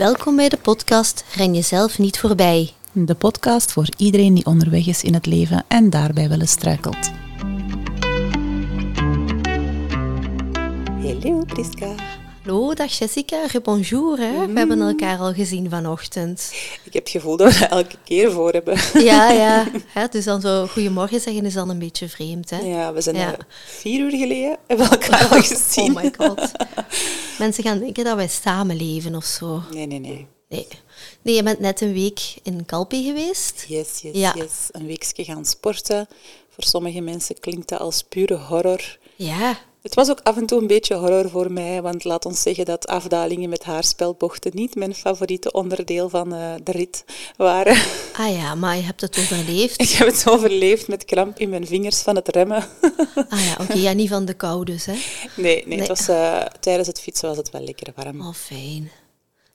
Welkom bij de podcast Ren jezelf niet voorbij. De podcast voor iedereen die onderweg is in het leven en daarbij wel eens struikelt. Hallo Priska. Hallo, dag Jessica, bonjour. Hè? We hebben elkaar al gezien vanochtend. Ik heb het gevoel dat we er elke keer voor hebben. Ja, ja. Hè, dus dan zo goedemorgen zeggen is dan een beetje vreemd. Hè? Ja, we zijn Ja. er vier uur geleden hebben we elkaar al gezien. Oh my god. Mensen gaan denken dat wij samenleven of zo. Nee, nee, nee. Nee. Nee, je bent net een week in Calpe geweest. Yes, yes, Ja. yes. Een weekje gaan sporten. Voor sommige mensen klinkt dat als pure horror. Ja. Het was ook af en toe een beetje horror voor mij, want laat ons zeggen dat afdalingen met haarspelbochten niet mijn favoriete onderdeel van eh, de rit waren. Ah ja, maar je hebt het overleefd. Ik heb het overleefd met kramp in mijn vingers van het remmen. Ah ja, oké. Ja, niet van de kou dus, hè. Nee, nee, Nee. Het was, eh, tijdens het fietsen was het wel lekker warm. Oh, fijn.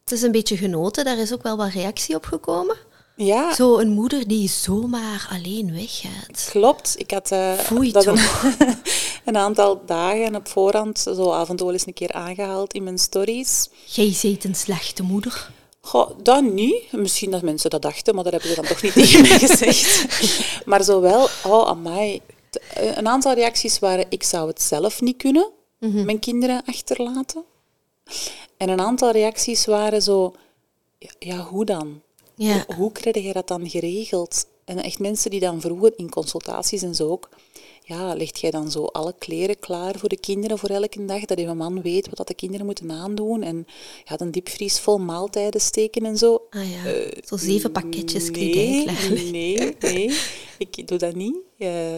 Het is een beetje genoten. Daar is ook wel wat reactie op gekomen. Ja, Zo een moeder die zomaar alleen weggaat. Klopt. Ik had eh, dat een, aantal dagen op voorhand zo af en toe eens een keer aangehaald in mijn stories. Jij zijt een slechte moeder. Goh, dat niet. Misschien dat mensen dat dachten, maar dat hebben ze dan toch niet tegen mij gezegd. Maar zowel, oh amai. Eh, Een aantal reacties waren, ik zou het zelf niet kunnen, mijn kinderen achterlaten. En een aantal reacties waren zo, ja, ja hoe dan? Ja. Hoe, hoe krijg je dat dan geregeld? En echt mensen die dan vroegen in consultaties en zo ook, ja, legt jij dan zo alle kleren klaar voor de kinderen voor elke dag, dat je man weet wat dat de kinderen moeten aandoen en ja, een diepvries vol maaltijden steken en zo? Ah ja, zo zeven pakketjes Nee, klaar. nee, nee, ik doe dat niet. Eh,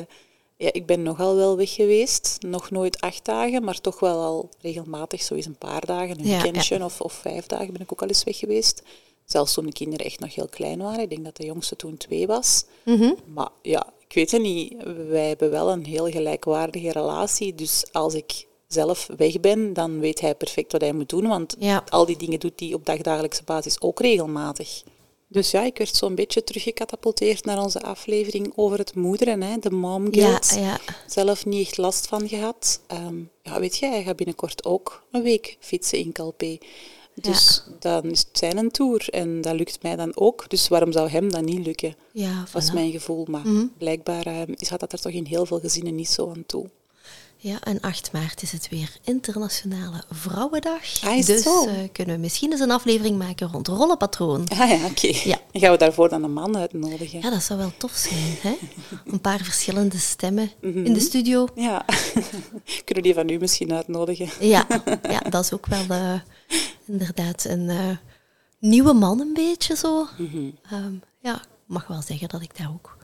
ja, ik ben nogal wel weg geweest, nog nooit acht dagen, maar toch wel al regelmatig, zo eens een paar dagen, een Ja, weekendje Of, of vijf dagen ben ik ook al eens weg geweest. Zelfs toen de kinderen echt nog heel klein waren. Ik denk dat de jongste toen twee was. Mhm. Maar ja, ik weet het niet. Wij hebben wel een heel gelijkwaardige relatie. Dus als ik zelf weg ben, dan weet hij perfect wat hij moet doen. Want Ja. al die dingen doet hij op dagdagelijkse basis ook regelmatig. Dus ja, ik werd zo'n beetje teruggecatapulteerd naar onze aflevering over het moederen, hè, de mom Ja, guilt. ja. Zelf niet echt last van gehad. Ehm, ja, weet je, hij gaat binnenkort ook een week fietsen in Calpe. Dus dan is het zijn tour en dat lukt mij dan ook. Dus waarom zou hem dat niet lukken? Ja, voilà. mijn gevoel. Maar blijkbaar eh, is gaat dat er toch in heel veel gezinnen niet zo aan toe. Ja, en 8 maart is het weer Internationale Vrouwendag. Ah, dus eh, kunnen we misschien eens een aflevering maken rond rollenpatroon. Ah ja, oké. Ja. Dan gaan we daarvoor dan een man uitnodigen. Ja, dat zou wel tof zijn, hè? Een paar verschillende stemmen Mhm. in de studio. Ja. Kunnen we die van u misschien uitnodigen? Ja, ja dat is ook wel eh, inderdaad een eh, nieuwe man een beetje zo. Mhm. Ehm, ja, ik mag wel zeggen dat ik daar ook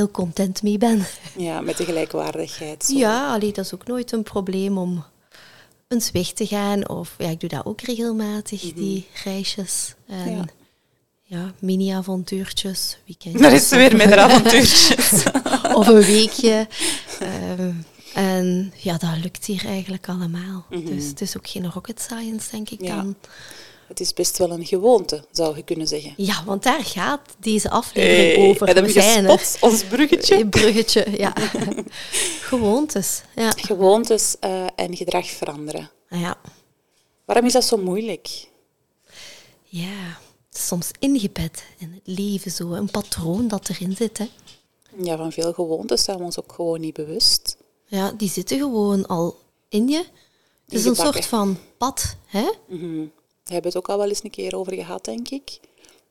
heel content mee ben. Ja, met de gelijkwaardigheid. Zo. Ja, allee, dat is ook nooit een probleem om eens weg te gaan. Of ja, ik doe dat ook regelmatig, die reisjes. En Mhm. Ja. ja, mini-avontuurtjes, weekendjes. Daar is ze weer met haar avontuurtjes. of een weekje. Ehm, en ja, dat lukt hier eigenlijk allemaal. Dus het is ook geen rocket science, denk ik Mhm. Ja. dan. Het is best wel een gewoonte, zou je kunnen zeggen. Ja, want daar gaat deze aflevering Hey, over. en zijn er. gespot, ons bruggetje? Een bruggetje, ja. Gewoontes, ja. Gewoontes eh, en gedrag veranderen. Ja. Waarom is dat zo moeilijk? Ja, het is soms ingebed in het leven zo. Een patroon dat erin zit, hè. Ja, van veel gewoontes zijn we ons ook gewoon niet bewust. Ja, die zitten gewoon al in je. Het is een soort van pad, hè. We hebben het ook al wel eens een keer over gehad, denk ik.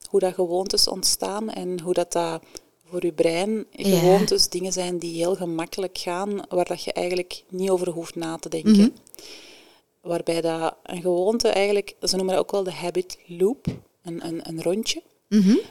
Hoe dat gewoontes ontstaan en hoe dat, dat voor je brein Ja. gewoontes dingen zijn die heel gemakkelijk gaan, waar dat je eigenlijk niet over hoeft na te denken. Waarbij dat een gewoonte eigenlijk, ze noemen dat ook wel de habit loop, een, een, een rondje.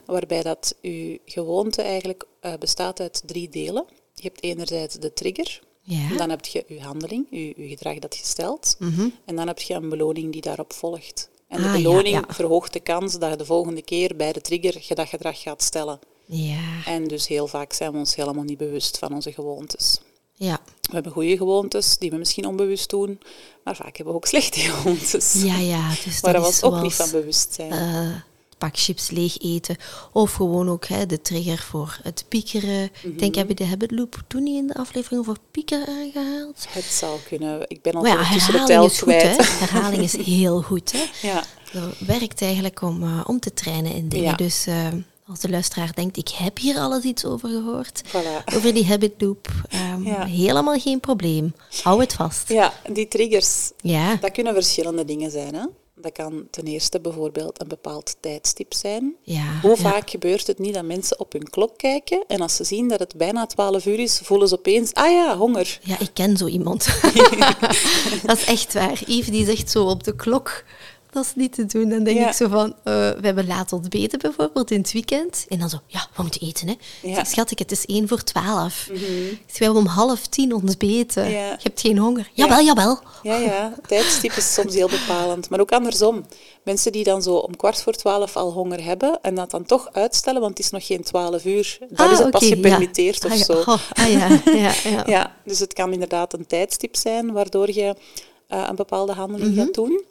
Waarbij dat je gewoonte eigenlijk eh, bestaat uit drie delen. Je hebt enerzijds de trigger, Ja. dan heb je je handeling, je, je gedrag dat je stelt. En dan heb je een beloning die daarop volgt. En de Ah, beloning ja. verhoogt de kans dat je de volgende keer bij de trigger je dat gedrag gaat stellen. Ja, En dus heel vaak zijn we ons helemaal niet bewust van onze gewoontes. ja. We hebben goede gewoontes die we misschien onbewust doen, maar vaak hebben we ook slechte gewoontes. Ja, ja. Dus waar we ons ook niet van bewust zijn. eh, pak chips leeg eten. Of gewoon ook hè, de trigger voor het piekeren. Ik denk, heb je de habit loop toen niet in de aflevering over piekeren aangehaald? Het zou kunnen. Ik ben al ja, tussen de tel is goed, hè? Herhaling is heel goed, hè? Ja. Dat werkt eigenlijk om, eh, om te trainen in dingen. Ja. Dus eh, als de luisteraar denkt, ik heb hier alles iets over gehoord. Voilà. Over die habit loop. ehm, Ja. Helemaal geen probleem. Hou het vast. ja, die triggers, Ja. dat kunnen verschillende dingen zijn. Hè? Dat kan ten eerste bijvoorbeeld een bepaald tijdstip zijn. Ja, Hoe ja. vaak gebeurt het niet dat mensen op hun klok kijken en als ze zien dat het bijna 12 uur is, voelen ze opeens, ah ja, honger. Ja, ik ken zo iemand. dat is echt waar. Yves die zegt zo op de klok, dat is niet te doen. Dan denk Ja. ik zo van, eh, we hebben laat ontbeten bijvoorbeeld in het weekend. En dan zo, ja, we moeten eten hè. Ja. Zeg, schat, ik, het is één voor twaalf. Ik zeg, we hebben om half tien ontbeten. Ja. Je hebt geen honger. Ja. Jawel, jawel. Ja, ja, tijdstip is soms heel bepalend. Maar ook andersom. Mensen die dan zo om kwart voor twaalf al honger hebben en dat dan toch uitstellen, want het is nog geen twaalf uur, dan Ah, is het pas gepermitteerd of Ah, zo. Oh, ah ja, ja, ja. Ja, dus het kan inderdaad een tijdstip zijn waardoor je eh, een bepaalde handeling Mhm. gaat doen.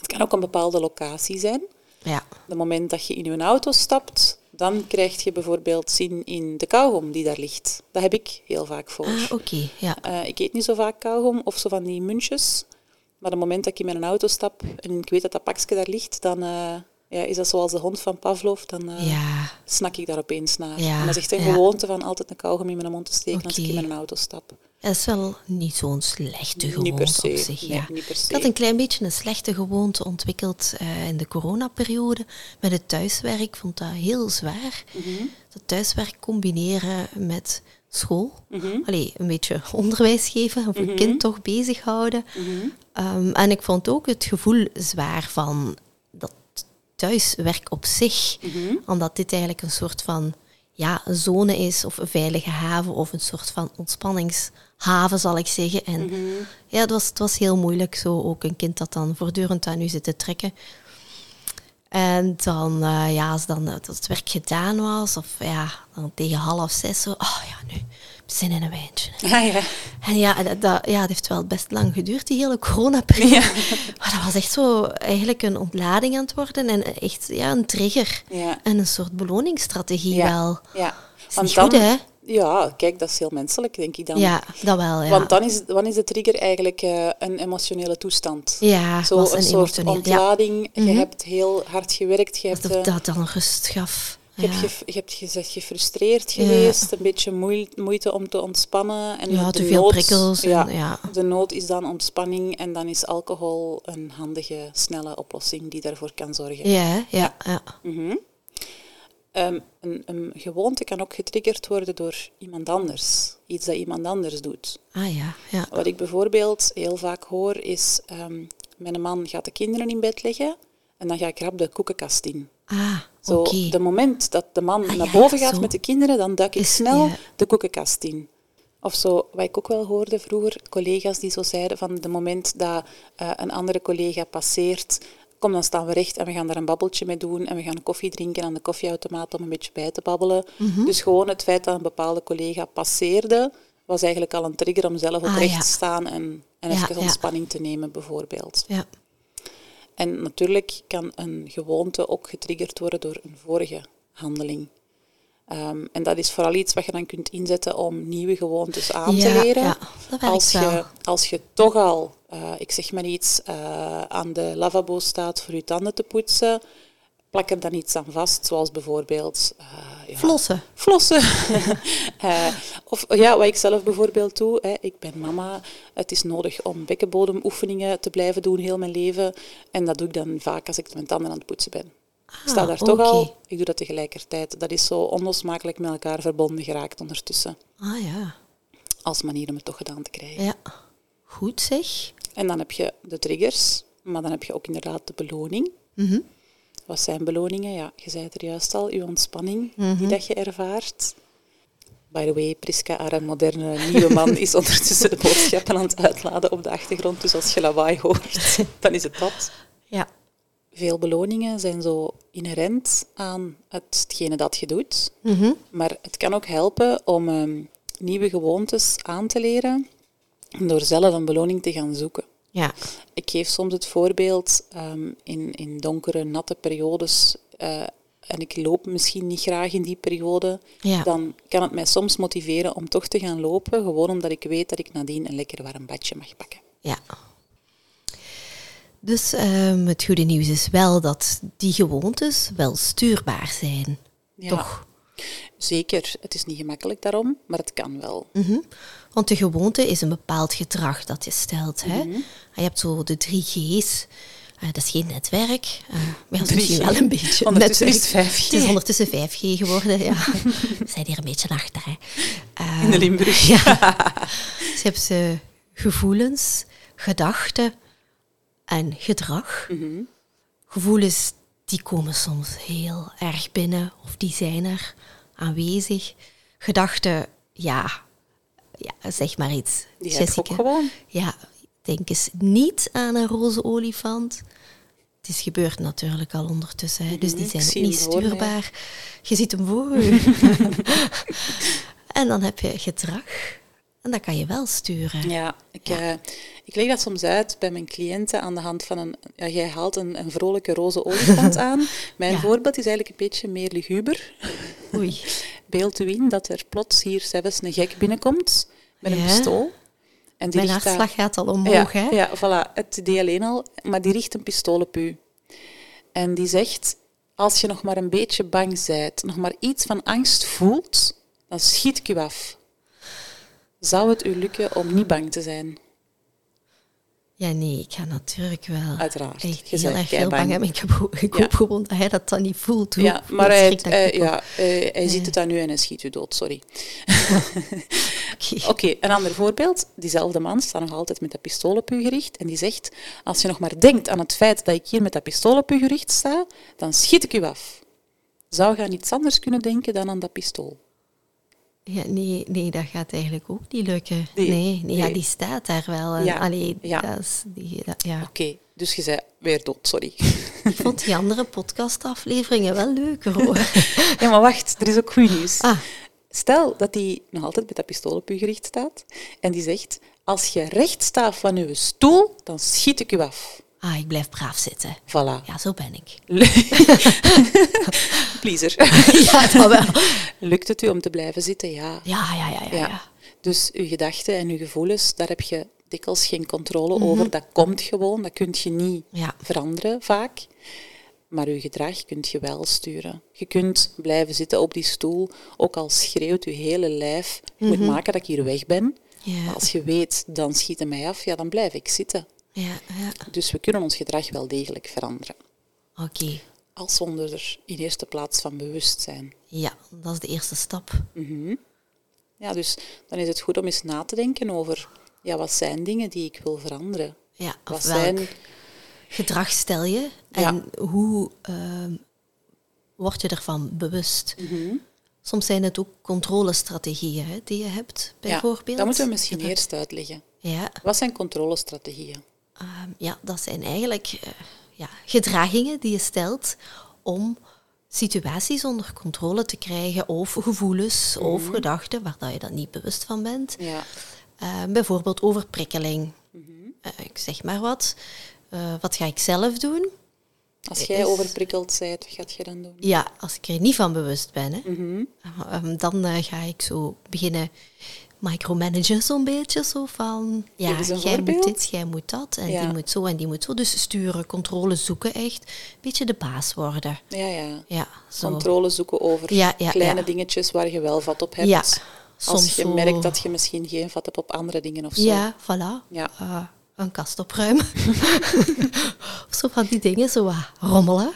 Het kan ook een bepaalde locatie zijn. Ja. Het moment dat je in je auto stapt, dan krijg je bijvoorbeeld zin in de kauwgom die daar ligt. Dat heb ik heel vaak voor. Ah, oké, ja. Eh, ik eet niet zo vaak kauwgom of zo van die muntjes. Maar het moment dat ik in mijn auto stap en ik weet dat dat pakje daar ligt, dan eh, ja, is dat zoals de hond van Pavlov. Dan eh, Ja, snak ik daar opeens naar. Ja, en dat is echt een gewoonte van altijd een kauwgom in mijn mond te steken als ik in mijn auto stap. Dat is wel niet zo'n slechte gewoonte op zich. ja. Ik had een klein beetje een slechte gewoonte ontwikkeld eh, in de coronaperiode met het thuiswerk. Ik vond dat heel zwaar. Mhm. Dat thuiswerk combineren met school. Allee, een beetje onderwijs geven, of een kind toch bezighouden. Ehm, en ik vond ook het gevoel zwaar van dat thuiswerk op zich. Omdat dit eigenlijk een soort van ja, een zone is, of een veilige haven, of een soort van ontspanningshaven, zal ik zeggen. En ja, het was, het was heel moeilijk. Zo ook een kind dat dan voortdurend aan u zit te trekken. En dan, eh, ja, als dan het, het werk gedaan was, of ja, dan tegen half zes zo, oh ja, nu, zin in een wijntje. Ja. En ja, dat, dat- ja, het heeft wel best lang geduurd, die hele coronaperiode. Maar dat was echt zo eigenlijk een ontlading aan het worden en echt ja, een trigger. Ja. En een soort beloningsstrategie Ja. wel. Ja. Is niet goed, hè? Ja, kijk, dat is heel menselijk, denk ik dan. Ja, dat wel, ja. Want dan is, dan is de trigger eigenlijk eh, een emotionele toestand. ja, Zo was een, een soort. Ja, ontlading. Je Mhm. hebt heel hard gewerkt. Je hebt, dat eh, dat dan rust gaf. je Ja. hebt, je hebt gezegd gefrustreerd Ja. geweest. Een beetje moei- moeite om te ontspannen. En Ja, te veel nood- prikkels. En, Ja. De nood is dan ontspanning. En dan is alcohol een handige, snelle oplossing die daarvoor kan zorgen. Ja, ja, ja. Mhm. Ehm, een, een gewoonte kan ook getriggerd worden door iemand anders. Iets dat iemand anders doet. Ah ja, ja. Wat ik bijvoorbeeld heel vaak hoor is, ehm, mijn man gaat de kinderen in bed leggen en dan ga ik rap de koekenkast in. Ah, Zo, oké. de moment dat de man Ah, naar boven ja, gaat zo. met de kinderen, dan duik ik Is- snel ja. de koekenkast in. Of zo, wat ik ook wel hoorde vroeger, collega's die zo zeiden van de moment dat eh, een andere collega passeert, kom dan staan we recht en we gaan daar een babbeltje mee doen en we gaan koffie drinken aan de koffieautomaat om een beetje bij te babbelen. Mhm. Dus gewoon het feit dat een bepaalde collega passeerde, was eigenlijk al een trigger om zelf Ah, oprecht ja. te staan en, en even ja. ontspanning te nemen bijvoorbeeld. Ja. En natuurlijk kan een gewoonte ook getriggerd worden door een vorige handeling. Ehm, en dat is vooral iets wat je dan kunt inzetten om nieuwe gewoontes aan te leren. ja, dat als, wel. je, als je toch al, eh, ik zeg maar iets, eh, aan de lavabo staat voor je tanden te poetsen, plak er dan iets aan vast, zoals bijvoorbeeld... eh, ja, Flossen. Flossen. Of ja, wat ik zelf bijvoorbeeld doe, hè, ik ben mama. Het is nodig om bekkenbodemoefeningen te blijven doen heel mijn leven. En dat doe ik dan vaak als ik mijn tanden aan het poetsen ben. Ik sta Ah, daar toch al, ik doe dat tegelijkertijd. Dat is zo onlosmakelijk met elkaar verbonden geraakt ondertussen. Ah ja. Als manier om het toch gedaan te krijgen. Ja. Goed zeg. En dan heb je de triggers, maar dan heb je ook inderdaad de beloning. Mhm. Wat zijn beloningen? Ja, je zei het er juist al, je ontspanning Mhm. die dat je ervaart. By the way, Priska, haar moderne nieuwe man, is ondertussen de boodschappen aan het uitladen op de achtergrond. Dus als je lawaai hoort, dan is het dat. Ja. Veel beloningen zijn zo inherent aan hetgene dat je doet. Mhm. Maar het kan ook helpen om ehm, nieuwe gewoontes aan te leren door zelf een beloning te gaan zoeken. Ja. Ik geef soms het voorbeeld ehm, in, in donkere, natte periodes. eh, en ik loop misschien niet graag in die periode. Ja. Dan kan het mij soms motiveren om toch te gaan lopen. Gewoon omdat ik weet dat ik nadien een lekker warm badje mag pakken. Ja. Dus ehm, het goede nieuws is wel dat die gewoontes wel stuurbaar zijn. Ja. Toch? Zeker. Het is niet gemakkelijk daarom, maar het kan wel. Mhm. Want de gewoonte is een bepaald gedrag dat je stelt. Hè? Mhm. Je hebt zo de drie G's. Eh, dat is geen netwerk. eh, maar dat is 3G. misschien wel een beetje Ondertussen netwerk. is het 5G. Het is ondertussen 5G geworden, ja. We zijn hier een beetje achter, hè. In de Limburg. Ja. Dus je hebt eh, gevoelens, gedachten en gedrag. Mhm. Gevoelens die komen soms heel erg binnen of die zijn er aanwezig. Gedachten, ja, ja zeg maar iets. Die Jessica. gewoon. Ja, denk eens niet aan een roze olifant. Het is gebeurd natuurlijk al ondertussen, hè, dus die Mhm, zijn ook niet ja. stuurbaar. Je ziet hem voor en dan heb je gedrag. En dat kan je wel sturen. Ja, ik, eh, ik leg dat soms uit bij mijn cliënten aan de hand van een... Ja, jij haalt een, een vrolijke roze olifant aan. Mijn Ja. voorbeeld is eigenlijk een beetje meer luguber. Oei. Beeld u in dat er plots hier zelfs een gek binnenkomt met een pistool. En die Mijn hartslag gaat al omhoog, ja, hè? Ja, voilà. Het idee alleen al. Maar die richt een pistool op u. En die zegt, als je nog maar een beetje bang bent, nog maar iets van angst voelt, dan schiet ik u af. Zou het u lukken om niet bang te zijn? Ja, nee, ik ga natuurlijk wel Uiteraard. echt Je heel erg keibang. bang. Ik, heb, ik Ja. hoop gewoon dat hij dat dan niet voelt. Hoe- Ja, maar hij, ja, hij, ziet het aan u en hij schiet u dood, sorry. Oké. Oké, een ander voorbeeld. Diezelfde man staat nog altijd met dat pistool op u gericht en die zegt, als je nog maar denkt aan het feit dat ik hier met dat pistool op u gericht sta, dan schiet ik u af. Zou je aan iets anders kunnen denken dan aan dat pistool? Ja, nee, nee, dat gaat eigenlijk ook niet lukken. Nee, nee, nee, Ja, die staat daar wel. En, Ja, allee, ja. Dat is, die, dat- ja. Oké, dus je zei weer dood, sorry. Ik vond die andere podcastafleveringen wel leuker hoor. Ja, maar wacht, er is ook goed nieuws. Ah, Stel dat hij nog altijd met dat pistool op u gericht staat en die zegt, als je recht staat van uw stoel, dan schiet ik u af. Ah, ik blijf braaf zitten. Voilà. Ja, zo ben ik. Pleaser. ja, dat wel. Lukt het u om te blijven zitten? Ja. Ja, ja, ja, ja. ja. Ja. Dus uw gedachten en uw gevoelens, daar heb je dikwijls geen controle Mhm. over. Dat komt gewoon, dat kun je niet Ja. veranderen vaak. Maar uw gedrag kunt je wel sturen. Je kunt blijven zitten op die stoel, ook al schreeuwt uw hele lijf. Je moet maken dat ik hier weg ben. Mhm. Ja. Maar als je weet, dan schiet het mij af, ja, dan blijf ik zitten. Ja, ja. Dus we kunnen ons gedrag wel degelijk veranderen. Oké. Als we er in eerste plaats van bewust zijn. Ja, dat is de eerste stap. Ja, dus dan is het goed om eens na te denken over, ja, wat zijn dingen die ik wil veranderen? Ja, Wat zijn gedrag stel je en hoe ehm, word je ervan bewust? Mhm. Soms zijn het ook controlestrategieën hè, die je hebt, bijvoorbeeld. Ja, dat moeten we misschien eerst uitleggen. Ja, Wat zijn controlestrategieën? Ehm, ja, dat zijn eigenlijk eh, ja, gedragingen die je stelt om situaties onder controle te krijgen of gevoelens of Mhm. gedachten waar dat je dan niet bewust van bent. Ja. Eh, bijvoorbeeld overprikkeling. Mhm. Eh, ik zeg maar wat. Eh, wat ga ik zelf doen? Als jij overprikkeld bent, wat gaat je dan doen? Ja, als ik er niet van bewust ben, hè, Mhm. ehm, dan ga ik zo beginnen micromanagen zo'n beetje. Zo van, ja, jij moet dit, jij moet dat. En Ja. die moet zo en die moet zo. Dus sturen, controle zoeken echt. Een beetje de baas worden. Ja, ja. Ja, zo. Controle zoeken over Ja, kleine dingetjes waar je wel vat op hebt. Ja, Als soms je zo- merkt dat je misschien geen vat hebt op andere dingen of zo. Ja, voilà. Ja. Eh, een kast opruimen. of zo van die dingen, zo wat rommelen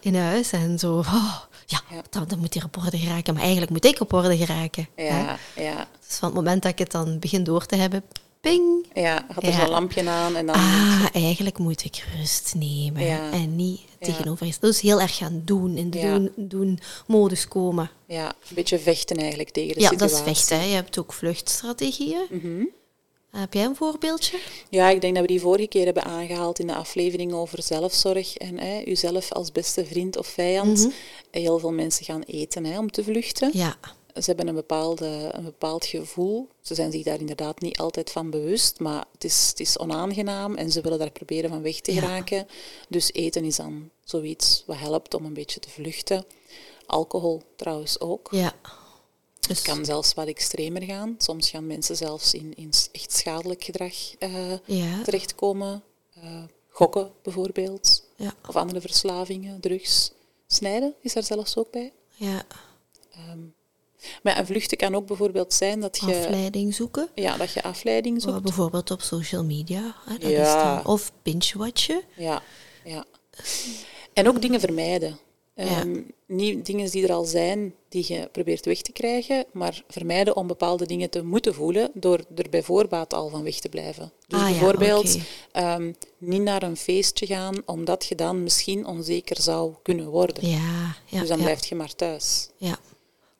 in huis. En zo, oh, ja, Ja. Dat, dat moet hier op orde geraken. Maar eigenlijk moet ik op orde geraken. hè. Ja, ja, Dus van het moment dat ik het dan begin door te hebben, ping. ja. Gaat er Ja. zo'n lampje aan en dan... Ah, eigenlijk moet ik rust nemen. Ja. En niet tegenover iets. Dus heel erg gaan doen. In de Ja. doen, doen modus komen. Ja, een beetje vechten eigenlijk tegen de ja, situatie. dat is vechten. hè. Je hebt ook vluchtstrategieën. Mhm. Heb jij een voorbeeldje? Ja, ik denk dat we die vorige keer hebben aangehaald in de aflevering over zelfzorg en hè, uzelf als beste vriend of vijand. Mhm. Heel veel mensen gaan eten hè, om te vluchten. Ja. ze hebben een, bepaalde, een bepaald gevoel. Ze zijn zich daar inderdaad niet altijd van bewust, maar het is, het is onaangenaam en ze willen daar proberen van weg te Ja. geraken. Dus eten is dan zoiets wat helpt om een beetje te vluchten. Alcohol trouwens ook. Ja. Dus, Het kan zelfs wat extremer gaan. Soms gaan mensen zelfs in, in echt schadelijk gedrag eh, ja. terechtkomen. Eh, gokken bijvoorbeeld, Ja. of andere verslavingen, drugs. Snijden is daar zelfs ook bij. ja. Ehm, maar een vluchten kan ook bijvoorbeeld zijn dat je, Afleiding zoeken. ja, dat je afleiding Oh, zoekt. bijvoorbeeld op social media. Hè, dat Ja. is dan, of binge-watchen. Ja, ja. En ook dingen vermijden. Ehm, niet dingen die er al zijn, die je probeert weg te krijgen, maar vermijden om bepaalde dingen te moeten voelen door er bij voorbaat al van weg te blijven. Dus Ah ja, bijvoorbeeld oké. ehm, niet naar een feestje gaan, omdat je dan misschien onzeker zou kunnen worden. Ja, ja, dus dan blijf je maar thuis. ja.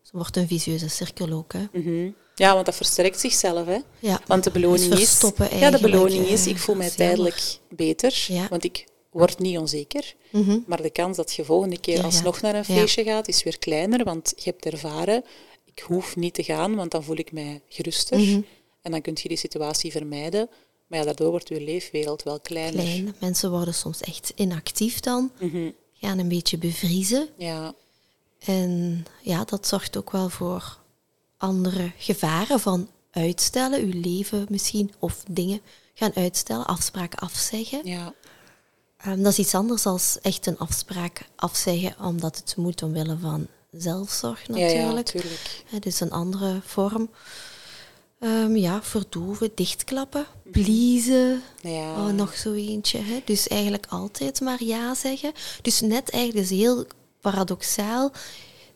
Het wordt een vicieuze cirkel ook. Hè. Mhm. Ja, want dat versterkt zichzelf. Hè? Ja. Want de beloning is... Ja, de beloning eh, is, ik voel mij tijdelijk beter, Ja. want ik word niet onzeker. Mhm. Maar de kans dat je volgende keer Ja, alsnog naar een ja. feestje gaat, is weer kleiner, want je hebt ervaren, ik hoef niet te gaan, want dan voel ik mij geruster. Mhm. En dan kun je die situatie vermijden. Maar ja, daardoor wordt je leefwereld wel kleiner. Klein. Mensen worden soms echt inactief dan. Mhm. Gaan een beetje bevriezen. Ja, En ja, dat zorgt ook wel voor andere gevaren van uitstellen, uw leven misschien, of dingen gaan uitstellen, afspraken afzeggen. ja, Ehm, dat is iets anders dan echt een afspraak afzeggen omdat het moet omwille van zelfzorg ja, ja, natuurlijk. tuurlijk. Het is een andere vorm. Ehm, ja, verdoven, dichtklappen, pleasen. Ja. Oh, nog zo eentje. Hè? Dus eigenlijk altijd maar ja zeggen. Dus net eigenlijk is heel paradoxaal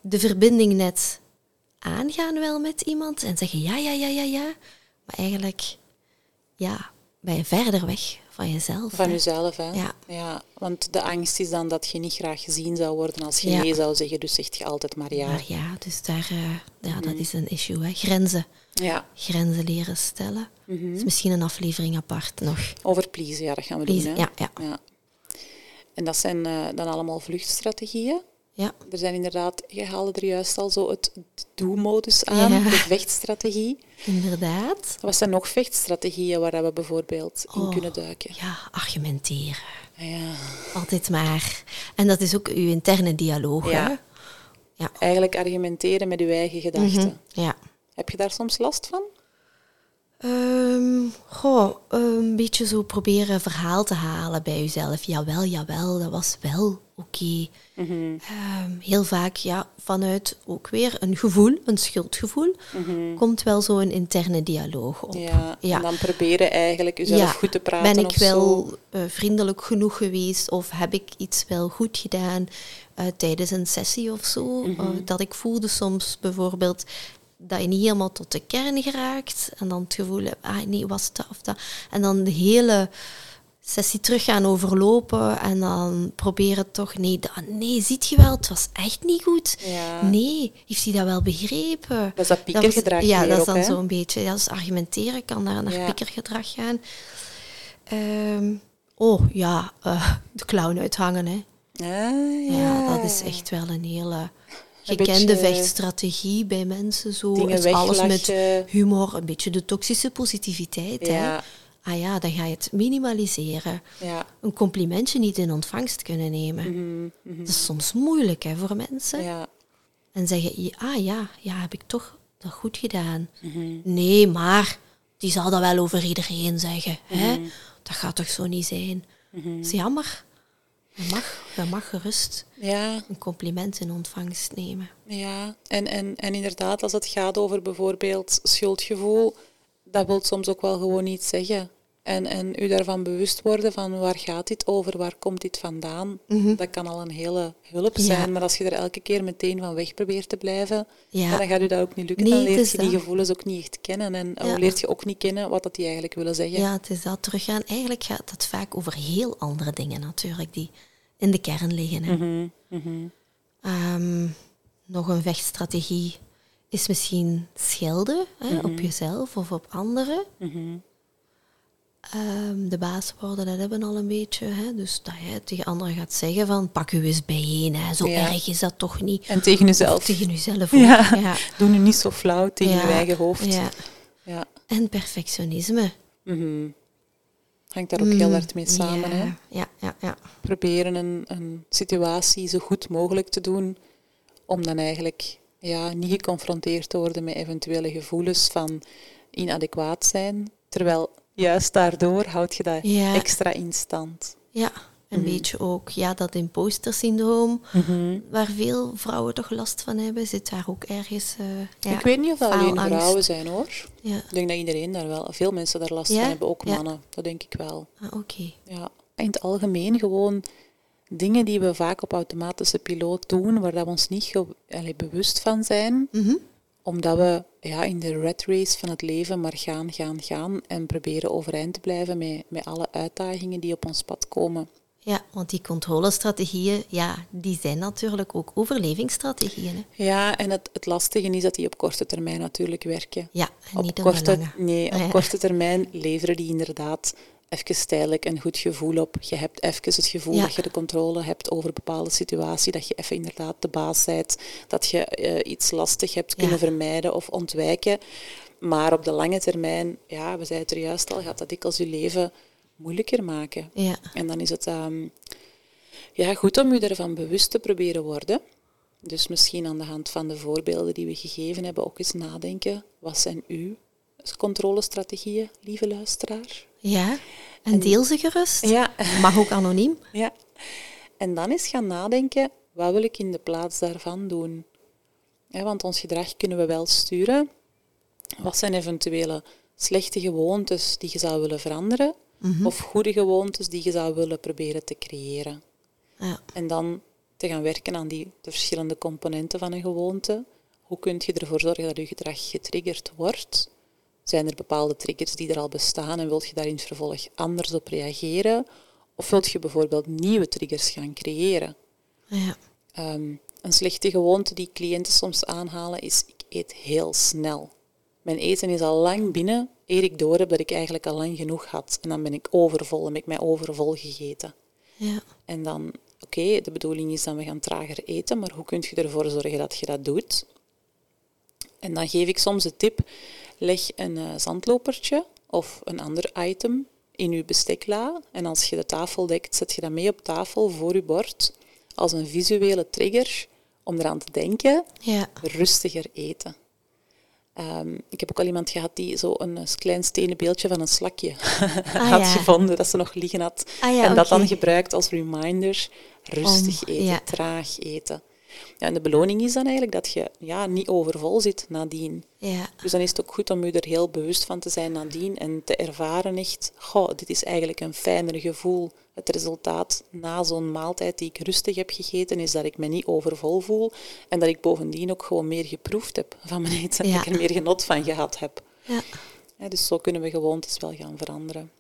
de verbinding net aangaan wel met iemand en zeggen ja, ja, ja, ja, ja. Maar eigenlijk, ja, ben je verder weg van jezelf. Van hè. jezelf, hè? Ja. ja. Want de angst is dan dat je niet graag gezien zou worden als je Ja. nee zou zeggen. Dus zeg je altijd maar ja. Maar ja, dus daar, eh, ja, dat is een issue. Hè. Grenzen. Ja. Grenzen leren stellen. Mhm. Is misschien een aflevering apart nog. Over pleasen, ja, dat gaan we doen. Hè? ja, ja. Ja. En dat zijn eh, dan allemaal vluchtstrategieën. Ja, Er zijn inderdaad, je haalde er juist al zo het do-modus aan, Ja. de vechtstrategie. inderdaad. Wat zijn nog vechtstrategieën waar we bijvoorbeeld in Oh. kunnen duiken? Ja, argumenteren. Ja. Altijd maar. En dat is ook uw interne dialoog. Ja. Hè? Ja. Eigenlijk argumenteren met je eigen gedachten. ja. Heb je daar soms last van? Goh, een beetje zo proberen verhaal te halen bij uzelf. Jawel, jawel, dat was wel oké. Ehm, heel vaak, ja, vanuit ook weer een gevoel, een schuldgevoel, komt wel zo'n interne dialoog op. Ja. Ja. En dan proberen eigenlijk jezelf Ja, goed te praten Ben ik wel eh, vriendelijk genoeg geweest of heb ik iets wel goed gedaan eh, tijdens een sessie of zo? Mhm. Eh, dat ik voelde soms bijvoorbeeld dat je niet helemaal tot de kern geraakt en dan het gevoel hebt, ah nee, was dat of dat. En dan de hele sessie terug gaan overlopen en dan proberen toch, nee, dat, nee, ziet je wel, het was echt niet goed. Ja. Nee, heeft hij dat wel begrepen? Dat is dat piekergedrag Ja, dat is dan zo'n beetje. Ja, dus argumenteren kan daar naar Ja. piekergedrag gaan. Ehm, oh ja, eh, de clown uithangen. Hè. Ah, ja. Ja. dat is echt wel een hele gekende vechtstrategie bij mensen. Zo. Het alles met humor, een beetje de toxische positiviteit. Hè. Ah ja, dan ga je het minimaliseren. Ja. Een complimentje niet in ontvangst kunnen nemen. Dat is soms moeilijk hè, voor mensen. Mhm, Ja. En zeggen, ah ja, ja, heb ik toch dat goed gedaan? Mhm. Nee, maar die zal dat wel over iedereen zeggen. Hè? Mhm. Dat gaat toch zo niet zijn? Dat is jammer. Je mag, je mag gerust Ja. een compliment in ontvangst nemen. Ja, en, en, en inderdaad, als het gaat over bijvoorbeeld schuldgevoel, dat wil soms ook wel gewoon niet zeggen. En, en u daarvan bewust worden van waar gaat dit over, waar komt dit vandaan, dat kan al een hele hulp Mhm. Ja. zijn. Maar als je er elke keer meteen van weg probeert te blijven, Ja. dan gaat u dat ook niet lukken. Nee, dan leert je die dat. gevoelens ook niet echt kennen en Ja. dan leert je ook niet kennen wat dat die eigenlijk willen zeggen. Ja, het is dat teruggaan. Eigenlijk gaat het vaak over heel andere dingen natuurlijk, die in de kern liggen. Hè. Mhm, mhm. Ehm, nog een vechtstrategie is misschien schelden hè, op jezelf of op anderen. Ehm, de basiswoorden, dat hebben we al een beetje. Hè? Dus dat je tegen anderen gaat zeggen van pak u eens bijeen. Hè? Zo Ja. erg is dat toch niet. En tegen Of jezelf. tegen jezelf ook. Ja. Ja. Doe nu niet zo flauw tegen Ja. je eigen hoofd. Ja. Ja. En perfectionisme. Mhm. Hangt daar ook heel Mm, hard mee samen. ja. Hè? Ja, ja, ja. Proberen een, een situatie zo goed mogelijk te doen, om dan eigenlijk ja, niet geconfronteerd te worden met eventuele gevoelens van inadequaat zijn. Terwijl juist daardoor houd je dat Ja. extra in stand. Ja, een Mhm. beetje ook. Ja, dat imposter syndroom, waar veel vrouwen toch last van hebben, zit daar ook ergens. ja, Ik weet niet of dat alleen vrouwen zijn hoor. Ja, Ik denk dat iedereen daar wel, veel mensen daar last van hebben, ook mannen. Dat denk ik wel. ah, oké. Ja. In het algemeen gewoon dingen die we vaak op automatische piloot doen, waar dat we ons niet allee, bewust van zijn, Mhm. Omdat we ja, in de red race van het leven maar gaan, gaan, gaan en proberen overeind te blijven met, met alle uitdagingen die op ons pad komen. Ja, want die controlestrategieën, ja, die zijn natuurlijk ook overlevingsstrategieën. Hè? Ja, en het, het lastige is dat die op korte termijn natuurlijk werken. Ja, en op niet op korte. Nee, op Ja. korte termijn leveren die inderdaad even tijdelijk een goed gevoel op. Je hebt even het gevoel Ja. dat je de controle hebt over een bepaalde situatie, dat je even inderdaad de baas bent, dat je eh, iets lastig hebt kunnen Ja. vermijden of ontwijken. Maar op de lange termijn, ja, we zeiden het er juist al, gaat dat dikwijls je leven moeilijker maken. Ja, En dan is het ehm, ja, goed om je ervan bewust te proberen worden. Dus misschien aan de hand van de voorbeelden die we gegeven hebben ook eens nadenken. Wat zijn uw controlestrategieën, lieve luisteraar? Ja. En deel ze gerust. Ja. Mag ook anoniem. ja. En dan eens gaan nadenken, wat wil ik in de plaats daarvan doen? Ja, want ons gedrag kunnen we wel sturen. Wat zijn eventuele slechte gewoontes die je zou willen veranderen? Of goede gewoontes die je zou willen proberen te creëren? Ja. En dan te gaan werken aan die, de verschillende componenten van een gewoonte. Hoe kun je ervoor zorgen dat je gedrag getriggerd wordt? Zijn er bepaalde triggers die er al bestaan en wilt je daar in het vervolg anders op reageren? Of wilt je bijvoorbeeld nieuwe triggers gaan creëren? Ja. Ehm, een slechte gewoonte die cliënten soms aanhalen is, ik eet heel snel. Mijn eten is al lang binnen, eer ik door heb dat ik eigenlijk al lang genoeg had. En dan ben ik overvol en heb ik mij overvol gegeten. Ja. En dan, oké, de bedoeling is dat we gaan trager eten, maar hoe kun je ervoor zorgen dat je dat doet? En dan geef ik soms de tip, leg een eh, zandlopertje of een ander item in je bestekla. En als je de tafel dekt, zet je dat mee op tafel voor je bord als een visuele trigger om eraan te denken, Ja. rustiger eten. Ehm, ik heb ook al iemand gehad die zo een eh, klein stenen beeldje van een slakje had ja. gevonden, dat ze nog liggen had. Ah ja, en dat dan gebruikt als reminder, rustig Om- eten, traag eten. Ja, en de beloning is dan eigenlijk dat je ja, niet overvol zit nadien. Ja. Dus dan is het ook goed om je er heel bewust van te zijn nadien en te ervaren echt, goh, dit is eigenlijk een fijner gevoel. Het resultaat na zo'n maaltijd die ik rustig heb gegeten, is dat ik me niet overvol voel en dat ik bovendien ook gewoon meer geproefd heb van mijn eten. Ja. Dat ik er meer genot van gehad heb. Ja. Ja, dus zo kunnen we gewoontes wel gaan veranderen.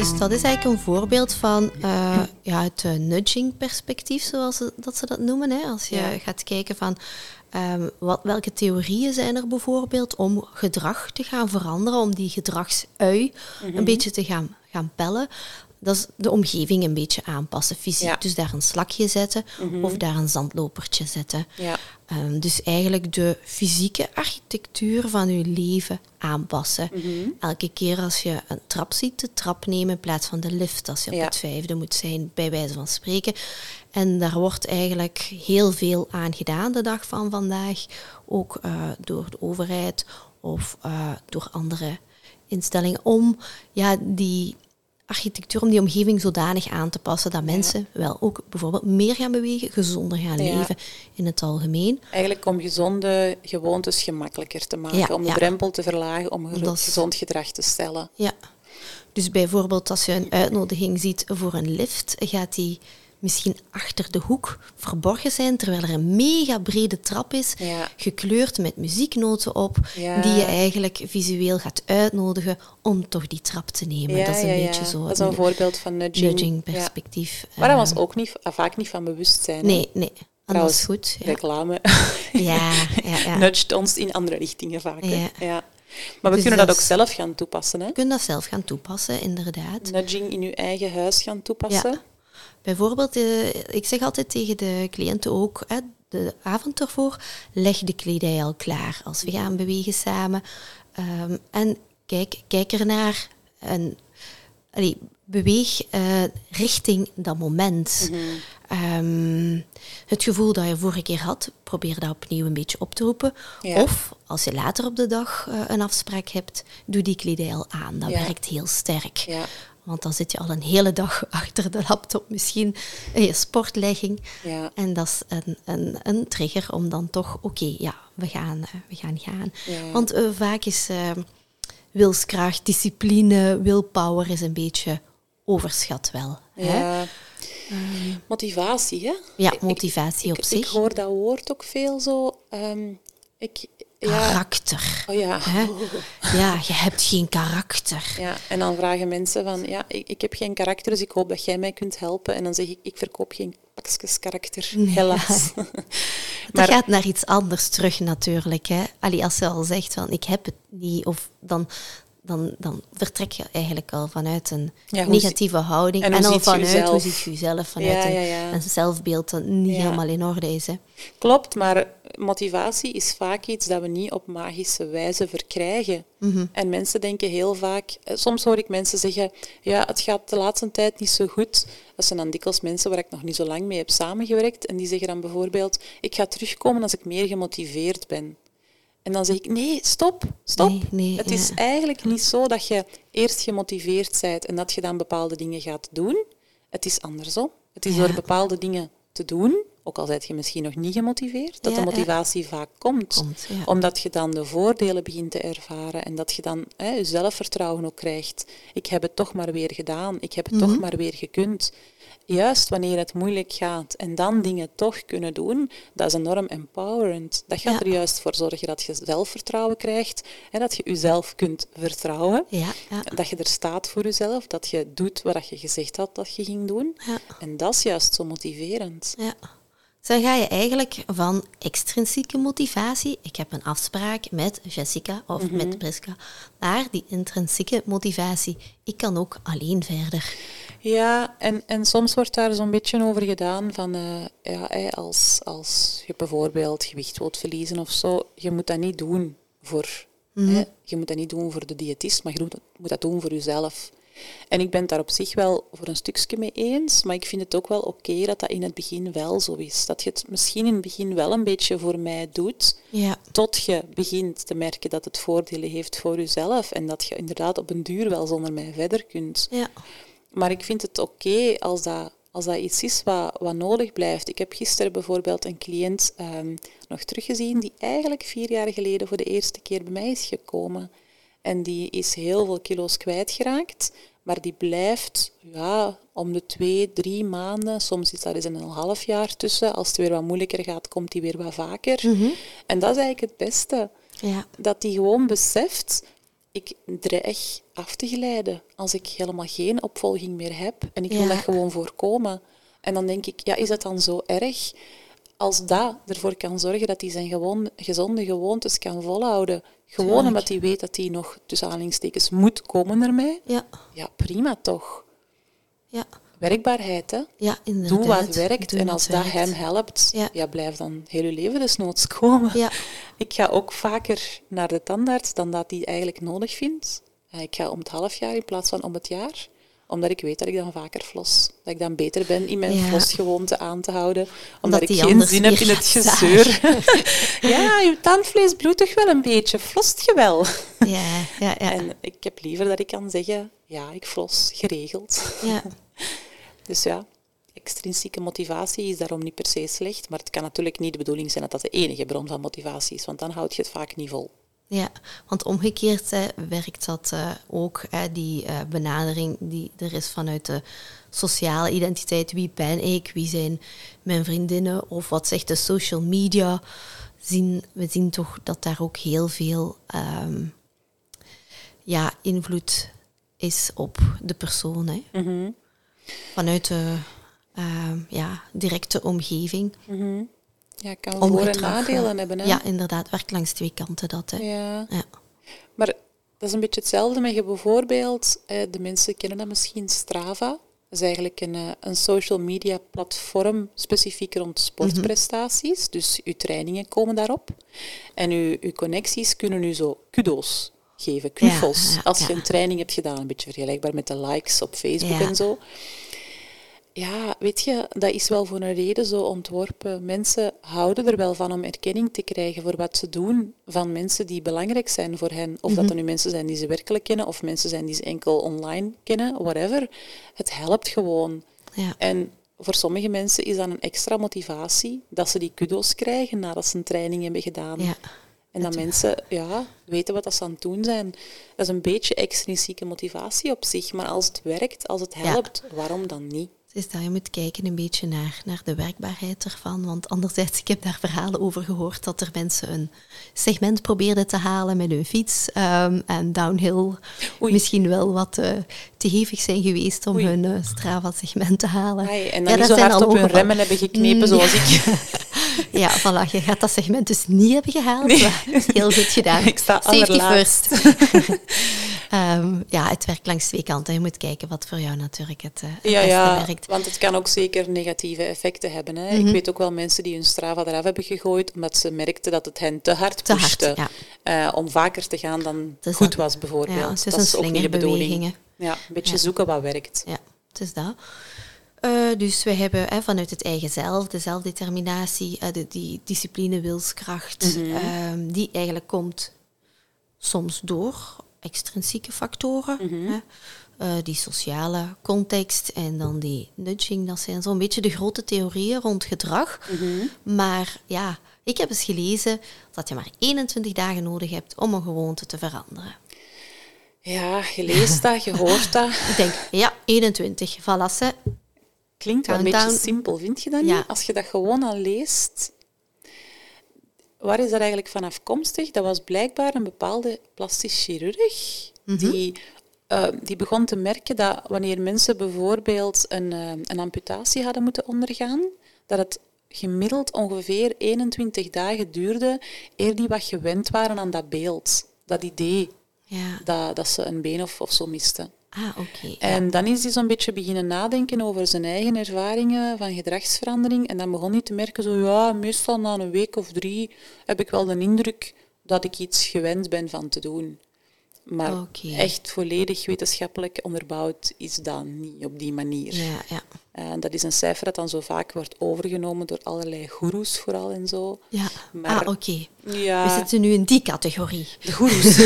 Dus dat is eigenlijk een voorbeeld van eh, ja, het eh, nudging-perspectief, zoals ze, dat ze dat noemen. Hè? Als je Ja. gaat kijken van ehm, wat, welke theorieën zijn er bijvoorbeeld om gedrag te gaan veranderen, om die gedragsui Mhm. een beetje te gaan, gaan pellen. Dat is de omgeving een beetje aanpassen, fysiek. Ja. Mhm. Dus daar een slakje zetten of daar een zandlopertje zetten. Ja. Ehm, dus eigenlijk de fysieke architectuur van je leven aanpassen. Mhm. Elke keer als je een trap ziet, de trap nemen in plaats van de lift. Als je op het vijfde moet zijn, bij wijze van spreken. En daar wordt eigenlijk heel veel aan gedaan de dag van vandaag. Ook eh, door de overheid of eh, door andere instellingen. Om ja, die architectuur, om die omgeving zodanig aan te passen dat mensen wel ook bijvoorbeeld meer gaan bewegen, gezonder gaan Ja. leven in het algemeen. Eigenlijk om gezonde gewoontes gemakkelijker te maken, Ja, om de drempel te verlagen, om is- gezond gedrag te stellen. Ja. Dus bijvoorbeeld als je een uitnodiging ziet voor een lift, gaat die misschien achter de hoek verborgen zijn, terwijl er een mega brede trap is, Ja. gekleurd met muzieknoten op, Ja. die je eigenlijk visueel gaat uitnodigen om toch die trap te nemen. dat is een beetje zo Dat is een voorbeeld van nudging. nudging perspectief. Waar we Eh, ons ook niet, vaak niet van bewust zijn. hè. Nee, nee. Dat is goed. Reclame Ja, ja, ja. nudgt ons in andere richtingen vaak. Ja. Maar we Dus kunnen dat dat ook zelf gaan toepassen. Hè? Je kunt dat zelf gaan toepassen, inderdaad. Nudging in je eigen huis gaan toepassen. Bijvoorbeeld, eh, ik zeg altijd tegen de cliënten ook, hè, de avond ervoor, leg de kledij al klaar als we gaan bewegen samen. Ehm, en kijk, kijk ernaar en allee, beweeg eh, richting dat moment. Mhm. Ehm, het gevoel dat je vorige keer had, probeer dat opnieuw een beetje op te roepen. Ja. Of als je later op de dag eh, een afspraak hebt, doe die kledij al aan. Dat Ja. werkt heel sterk. Ja. Want dan zit je al een hele dag achter de laptop, misschien in je sportlegging. Ja. En dat is een, een, een trigger om dan toch, oké, ja, we gaan, eh, we gaan gaan. Ja. Want eh, vaak is eh, wilskracht, discipline, willpower is een beetje overschat wel. Hè? Ja. Motivatie, hè? Ja, motivatie ik, op ik, zich. Ik hoor dat woord ook veel zo. ehm, ik, ja, Karakter. oh ja. Hè? Ja, je hebt geen karakter. ja. En dan vragen mensen van, ja, ik, ik heb geen karakter, dus ik hoop dat jij mij kunt helpen. En dan zeg ik, ik verkoop geen pakjes karakter, helaas. Dat gaat naar iets anders terug natuurlijk. Hè. Allee, als je al zegt van ik heb het niet, of dan, dan, dan vertrek je eigenlijk al vanuit een Ja, negatieve houding. en En, hoe al vanuit hoe ziet je jezelf, vanuit Ja, een, ja, ja. een zelfbeeld dat niet Ja. helemaal in orde is. Hè. Klopt, maar motivatie is vaak iets dat we niet op magische wijze verkrijgen. Mhm. En mensen denken heel vaak, eh, soms hoor ik mensen zeggen, ja, het gaat de laatste tijd niet zo goed. Dat zijn dan dikwijls mensen waar ik nog niet zo lang mee heb samengewerkt. En die zeggen dan bijvoorbeeld, ik ga terugkomen als ik meer gemotiveerd ben. En dan zeg ik, nee, stop, stop. Nee, nee, het ja. is eigenlijk niet zo dat je eerst gemotiveerd bent en dat je dan bepaalde dingen gaat doen. Het is andersom. Het is Ja. door bepaalde dingen te doen, ook al zijt je misschien nog niet gemotiveerd, dat Ja, de ja. motivatie vaak komt. Komt, ja. Omdat je dan de voordelen begint te ervaren en dat je dan hè, je zelfvertrouwen ook krijgt. Ik heb het toch maar weer gedaan, ik heb het toch Mhm. maar weer gekund. Juist wanneer het moeilijk gaat en dan dingen toch kunnen doen, dat is enorm empowerend. Dat gaat er juist voor zorgen dat je zelfvertrouwen krijgt en dat je jezelf kunt vertrouwen. Ja, ja. Dat je er staat voor jezelf, dat je doet wat je gezegd had dat je ging doen. En dat is juist zo motiverend. Ja. Dus dan ga je eigenlijk van extrinsieke motivatie, ik heb een afspraak met Jessica of Mhm. met Priska, naar die intrinsieke motivatie. Ik kan ook alleen verder. Ja, en, en soms wordt daar zo'n beetje over gedaan van, eh, ja, als, als je bijvoorbeeld gewicht wilt verliezen of zo, je moet dat niet doen voor, hè, je moet dat niet doen voor de diëtist, maar je moet, moet dat doen voor jezelf. En ik ben het daar op zich wel voor een stukje mee eens, maar ik vind het ook wel oké dat dat in het begin wel zo is. Dat je het misschien in het begin wel een beetje voor mij doet, Ja, tot je begint te merken dat het voordelen heeft voor jezelf en dat je inderdaad op een duur wel zonder mij verder kunt. ja, Maar ik vind het oké als, dat, als dat iets is wat, wat nodig blijft. Ik heb gisteren bijvoorbeeld een cliënt ehm, nog teruggezien die eigenlijk vier jaar geleden voor de eerste keer bij mij is gekomen. En die is heel veel kilo's kwijtgeraakt, maar die blijft ja, om de twee, drie maanden, soms is daar eens een half jaar tussen. Als het weer wat moeilijker gaat, komt die weer wat vaker. En dat is eigenlijk het beste ja. dat die gewoon beseft, ik dreig af te glijden als ik helemaal geen opvolging meer heb. En ik wil Ja. dat gewoon voorkomen. En dan denk ik, ja, is het dan zo erg als dat ervoor kan zorgen dat hij zijn gewoon, gezonde gewoontes kan volhouden? Gewoon omdat hij weet dat hij nog, tussen aanhalingstekens, moet komen mij? Ja, Ja, prima toch. ja, Werkbaarheid, hè? ja, inderdaad. Doe wat werkt. Doe en als dat werkt. hem helpt, Ja. ja. blijf dan heel je leven desnoods komen. Ja, Ik ga ook vaker naar de tandarts dan dat hij eigenlijk nodig vindt. Ik ga om het half jaar in plaats van om het jaar. Omdat ik weet dat ik dan vaker flos. Dat ik dan beter ben in mijn Ja. flosgewoonte aan te houden. Omdat ik geen zin heb in het gezeur. ja, je tandvlees bloedt toch wel een beetje. Flost je wel? ja, ja, ja. En ik heb liever dat ik kan zeggen, ja, ik flos geregeld. ja. Dus ja, extrinsieke motivatie is daarom niet per se slecht. Maar het kan natuurlijk niet de bedoeling zijn dat dat de enige bron van motivatie is. Want dan houd je het vaak niet vol. Ja, want omgekeerd hè, werkt dat eh, ook, hè, die eh, benadering die er is vanuit de sociale identiteit. Wie ben ik? Wie zijn mijn vriendinnen? Of wat zegt de social media? Zien, we zien toch dat daar ook heel veel ehm, ja, invloed is op de persoon. Hè? Vanuit de ehm, ja, directe omgeving. Ja, kan voor- en nadelen hebben. Hè? Ja, inderdaad, werkt langs twee kanten dat. Hè. Ja. Ja. Maar dat is een beetje hetzelfde met je bijvoorbeeld, eh, de mensen kennen dat misschien, Strava. Dat is eigenlijk een, eh, een social media platform specifiek rond sportprestaties. Dus uw trainingen komen daarop. En uw, uw connecties kunnen u zo kudo's geven, knuffels. ja, als je een training hebt gedaan, een beetje vergelijkbaar met de likes op Facebook en zo. Ja, weet je, dat is wel voor een reden zo ontworpen. Mensen houden er wel van om erkenning te krijgen voor wat ze doen van mensen die belangrijk zijn voor hen. Of dat er nu mensen zijn die ze werkelijk kennen, of mensen zijn die ze enkel online kennen, whatever. Het helpt gewoon. Ja. En voor sommige mensen is dat een extra motivatie dat ze die kudo's krijgen nadat ze een training hebben gedaan. Ja. En dat mensen ja, weten wat dat ze aan het doen zijn. Dat is een beetje extrinsieke motivatie op zich. Maar als het werkt, als het helpt, waarom dan niet? Is dat je moet kijken een beetje naar, naar de werkbaarheid ervan. Want anderzijds, ik heb daar verhalen over gehoord dat er mensen een segment probeerden te halen met hun fiets. ehm, en downhill Oei. misschien wel wat eh, te hevig zijn geweest om Oei. hun eh, Strava-segment te halen. Ai, en dan dat zo zijn hard al op hun remmen hebben geknepen zoals ik. Ja, voilà, je gaat dat segment dus niet hebben gehaald. Heel goed gedaan. Ik sta first. Ehm, ja, het werkt langs twee kanten. Je moet kijken wat voor jou natuurlijk het, eh, Ja, ja, werkt. want het kan ook zeker negatieve effecten hebben. Hè. Mhm. Ik weet ook wel mensen die hun Strava eraf hebben gegooid omdat ze merkten dat het hen te hard Te hard, pushte. ja. eh, om vaker te gaan dan goed was, bijvoorbeeld. Ja, is dat is ook niet de bedoeling. Ja, een beetje zoeken wat werkt. Ja, het is dat. Eh, dus we hebben hè, vanuit het eigen zelf, de zelfdeterminatie, eh, de, die discipline, wilskracht, Mhm. ehm, die eigenlijk komt soms door extrinsieke factoren. Mhm. hè. Eh, die sociale context en dan die nudging, dat zijn zo'n beetje de grote theorieën rond gedrag. Mhm. Maar ja, ik heb eens gelezen dat je maar 21 dagen nodig hebt om een gewoonte te veranderen. Ja, je leest dat, je hoort dat. Ik denk, ja, 21, voilà, ze. Klinkt wel een beetje simpel, vind je dat Ja. niet? Als je dat gewoon al leest. Waar is dat eigenlijk van afkomstig? Dat was blijkbaar een bepaalde plastisch chirurg die, eh, die begon te merken dat wanneer mensen bijvoorbeeld een, eh, een amputatie hadden moeten ondergaan, dat het gemiddeld ongeveer 21 dagen duurde eer die wat gewend waren aan dat beeld, dat idee Ja. dat, dat ze een been of, of zo misten. Ah, oké. En dan is hij zo'n beetje beginnen nadenken over zijn eigen ervaringen van gedragsverandering. En dan begon hij te merken, zo ja, meestal na een week of drie heb ik wel de indruk dat ik iets gewend ben van te doen. Maar echt volledig wetenschappelijk onderbouwd is dat niet op die manier. Ja, ja. En dat is een cijfer dat dan zo vaak wordt overgenomen door allerlei goeroes vooral en zo. ja. Maar- ah, oké. Ja, We zitten nu in die categorie. de goeroes.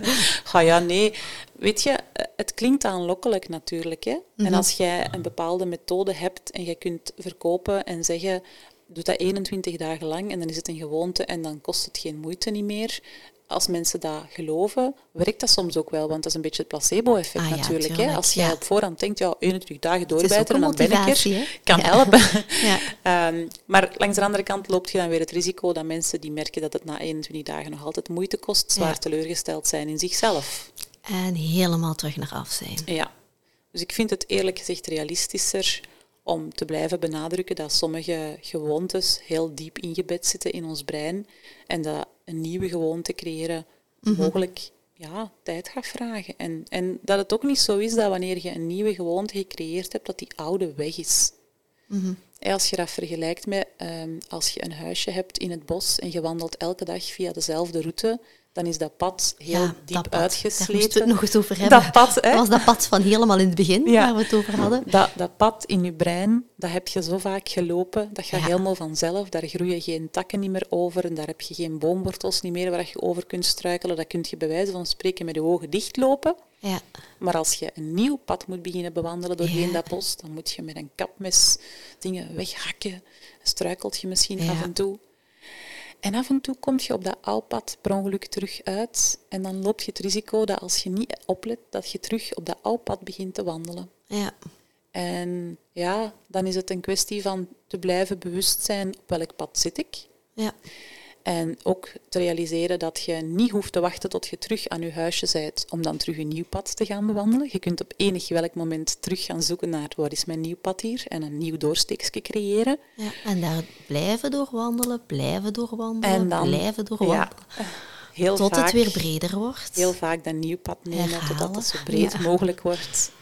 Ga ja, nee. Weet je, eh, het klinkt aanlokkelijk natuurlijk. Hè? En als jij een bepaalde methode hebt en je kunt verkopen en zeggen, doe dat 21 dagen lang en dan is het een gewoonte en dan kost het geen moeite niet meer. Als mensen dat geloven, werkt dat soms ook wel, want dat is een beetje het placebo-effect Ah ja, natuurlijk. hè? Als jij ja. op voorhand denkt, ja, 21 dagen doorbijten en dan ben ik er, kan Ja. helpen. Ja. Ehm, maar langs de andere kant loopt je dan weer het risico dat mensen die merken dat het na 21 dagen nog altijd moeite kost, zwaar teleurgesteld zijn in zichzelf. En helemaal terug naar af zijn. Ja. Dus ik vind het eerlijk gezegd realistischer om te blijven benadrukken dat sommige gewoontes heel diep ingebed zitten in ons brein en dat een nieuwe gewoonte creëren mogelijk ja, tijd gaat vragen. En, en dat het ook niet zo is dat wanneer je een nieuwe gewoonte gecreëerd hebt, dat die oude weg is. Hè, Als je dat vergelijkt met ehm, als je een huisje hebt in het bos en je wandelt elke dag via dezelfde route, dan is dat pad heel ja, diep dat pad. Daar uitgesleten. het nog eens over hebben. Dat pad, hè? Dat was dat pad van helemaal in het begin, Ja. waar we het over hadden. Dat, dat pad in je brein, dat heb je zo vaak gelopen, dat gaat Ja. helemaal vanzelf. Daar groeien geen takken niet meer over en daar heb je geen boomwortels niet meer waar je over kunt struikelen. Dat kun je bij wijze van spreken met je ogen dichtlopen. Ja. Maar als je een nieuw pad moet beginnen bewandelen doorheen dat bos, dan moet je met een kapmes dingen weghakken. Struikelt je misschien af en toe. En af en toe kom je op dat oude pad per ongeluk terug uit. En dan loop je het risico dat als je niet oplet, dat je terug op dat oude pad begint te wandelen. Ja. En ja, dan is het een kwestie van te blijven bewust zijn op welk pad zit ik. Ja. En ook te realiseren dat je niet hoeft te wachten tot je terug aan je huisje bent om dan terug een nieuw pad te gaan bewandelen. Je kunt op enig welk moment terug gaan zoeken naar wat is mijn nieuw pad hier en een nieuw doorsteekje creëren. Ja, en daar blijven doorwandelen, blijven doorwandelen, en dan, blijven doorwandelen. Ja, heel tot het weer breder wordt. Heel vaak dat nieuw pad nemen totdat het zo breed mogelijk wordt.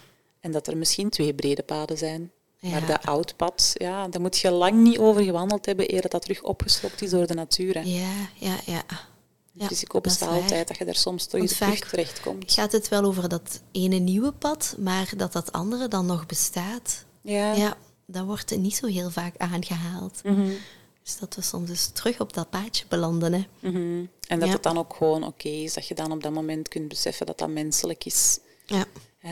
En dat er misschien twee brede paden zijn. Maar dat oud pad, ja, daar moet je lang niet over gewandeld hebben eer dat dat terug opgeslokt is door de natuur. Hè. Ja, ja, ja. Het risico bestaat altijd dat je daar soms toch eens terug terechtkomt. Gaat het wel over dat ene nieuwe pad, maar dat dat andere dan nog bestaat? Ja. Ja, dat wordt niet zo heel vaak aangehaald. Mhm. Dus dat we soms dus terug op dat paadje belanden. Hè. Mhm. En dat het dan ook gewoon oké is, dat je dan op dat moment kunt beseffen dat dat menselijk is. Ja.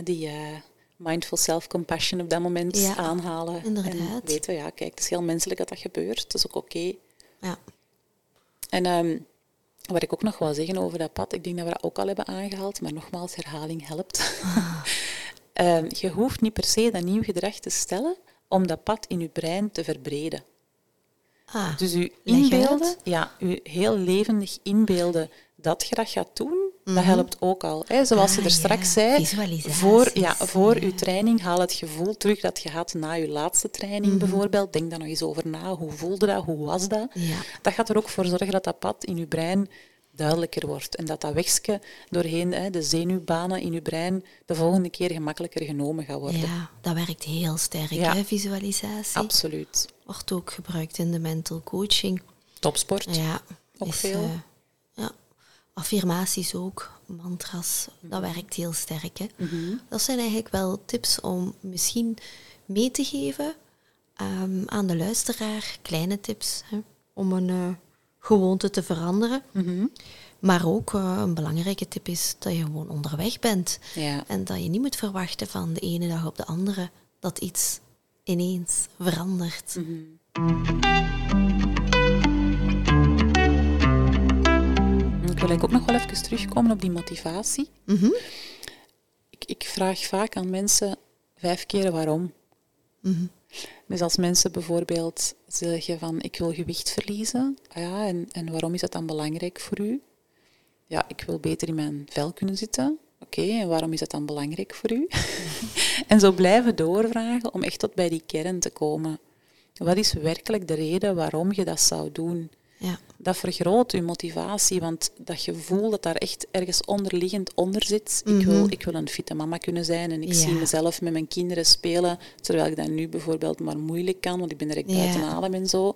die, uh, mindful self-compassion op dat moment aanhalen. Inderdaad. En weten, ja, kijk, het is heel menselijk dat dat gebeurt. Het is ook oké. Ja. En um, wat ik ook nog wil zeggen over dat pad, ik denk dat we dat ook al hebben aangehaald, maar nogmaals, herhaling helpt. Ehm, je hoeft niet per se dat nieuw gedrag te stellen om dat pad in je brein te verbreden. Ah, dus u inbeelden, ja, u heel levendig inbeelden dat je dat gaat doen, dat mhm. helpt ook al. Hè. Zoals ah, je er straks zei, voor, ja, voor je training haal het gevoel terug dat je had na je laatste training mhm. bijvoorbeeld. Denk daar nog eens over na. Hoe voelde dat? Hoe was dat? Dat gaat er ook voor zorgen dat dat pad in je brein duidelijker wordt. En dat dat wegske doorheen hè, de zenuwbanen in je brein de volgende keer gemakkelijker genomen gaat worden. Ja, dat werkt heel sterk, hè, visualisatie. Absoluut. Wordt ook gebruikt in de mental coaching. Topsport. Ja. Ook veel. Uh, ja. Affirmaties ook, mantras, dat mhm. werkt heel sterk. Hè. Mhm. Dat zijn eigenlijk wel tips om misschien mee te geven um, aan de luisteraar. Kleine tips hè, om een uh, gewoonte te veranderen. Mhm. Maar ook uh, een belangrijke tip is dat je gewoon onderweg bent. Ja. En dat je niet moet verwachten van de ene dag op de andere dat iets ineens verandert. Ik wil ook nog wel even terugkomen op die motivatie. Mhm. ik, ik, vraag vaak aan mensen vijf keer waarom. Mhm. Dus als mensen bijvoorbeeld zeggen van ik wil gewicht verliezen, ah ja, en, en waarom is dat dan belangrijk voor u? Ja, ik wil beter in mijn vel kunnen zitten. Oké, en waarom is dat dan belangrijk voor u? en zo blijven doorvragen om echt tot bij die kern te komen. Wat is werkelijk de reden waarom je dat zou doen? Ja. Dat vergroot je motivatie, want dat gevoel dat daar echt ergens onderliggend onder zit. ik, wil, mhm. ik wil een fitte mama kunnen zijn en ik zie mezelf met mijn kinderen spelen, terwijl ik dat nu bijvoorbeeld maar moeilijk kan, want ik ben direct buiten adem en zo.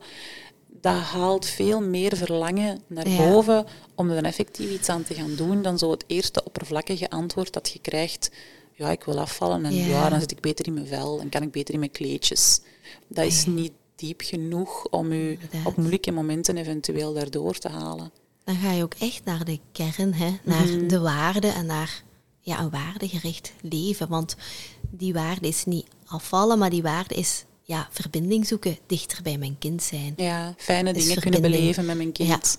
Dat haalt veel meer verlangen naar boven om er dan effectief iets aan te gaan doen dan zo het eerste oppervlakkige antwoord dat je krijgt. Ja, ik wil afvallen en ja, dan zit ik beter in mijn vel en kan ik beter in mijn kleedjes. Dat is niet diep genoeg om u op moeilijke momenten eventueel daardoor te halen. Dan ga je ook echt naar de kern, hè? naar mhm. de waarde en naar ja, een waardegericht leven. Want die waarde is niet afvallen, maar die waarde is ja, verbinding zoeken, dichter bij mijn kind zijn. Ja, fijne dingen kunnen beleven met mijn kind.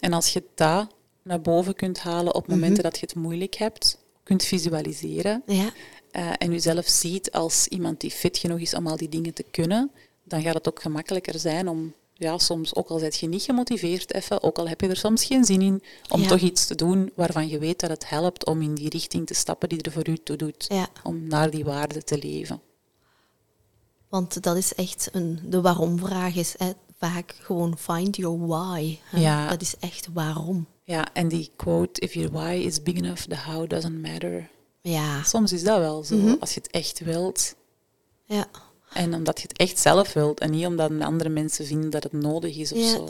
En als je dat naar boven kunt halen op momenten mhm. dat je het moeilijk hebt, kunt visualiseren ja. Uh, en jezelf ziet als iemand die fit genoeg is om al die dingen te kunnen, dan gaat het ook gemakkelijker zijn om, ja, soms, ook al zit je niet gemotiveerd even, ook al heb je er soms geen zin in, om toch iets te doen waarvan je weet dat het helpt om in die richting te stappen die er voor u toe doet. Om naar die waarde te leven. Want dat is echt een, de waarom-vraag is hè, vaak gewoon find your why. Ja. Dat is echt waarom. Ja, en die quote, if your why is big enough, the how doesn't matter. Ja. Soms is dat wel zo, mhm. als je het echt wilt. Ja. En omdat je het echt zelf wilt en niet omdat andere mensen vinden dat het nodig is of ja. zo.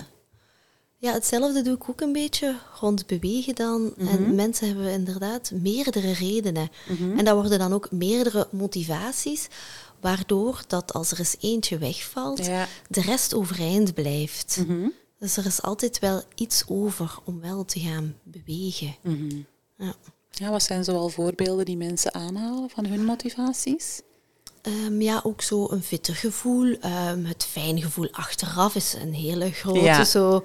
Ja, hetzelfde doe ik ook een beetje rond bewegen dan. En mhm. mensen hebben inderdaad meerdere redenen. Mhm. En dat worden dan ook meerdere motivaties, waardoor dat als er eens eentje wegvalt, de rest overeind blijft. Mhm. Dus er is altijd wel iets over om wel te gaan bewegen. Ja. ja, wat zijn zoal voorbeelden die mensen aanhalen van hun motivaties? Um, ja, ook zo een fitter gevoel. Um, het fijn gevoel achteraf is een hele grote ja. zo.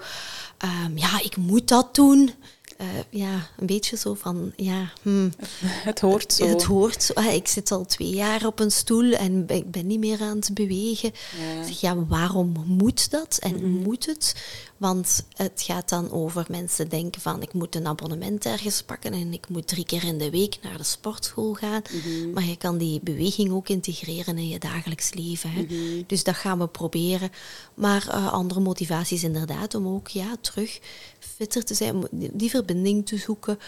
Um, ja, ik moet dat doen. Uh, ja, een beetje zo van, ja... Hmm. Het hoort zo. Het hoort zo. Ah, ik zit al twee jaar op een stoel en ik ben niet meer aan het bewegen. Ja, zeg, ja waarom moet dat? En mm -hmm. moet het? Want het gaat dan over mensen denken van ik moet een abonnement ergens pakken en ik moet drie keer in de week naar de sportschool gaan. Mhm. Maar je kan die beweging ook integreren in je dagelijks leven. Hè. Mhm. Dus dat gaan we proberen. Maar eh, andere motivaties inderdaad om ook ja, terug fitter te zijn, die, verbinding te zoeken,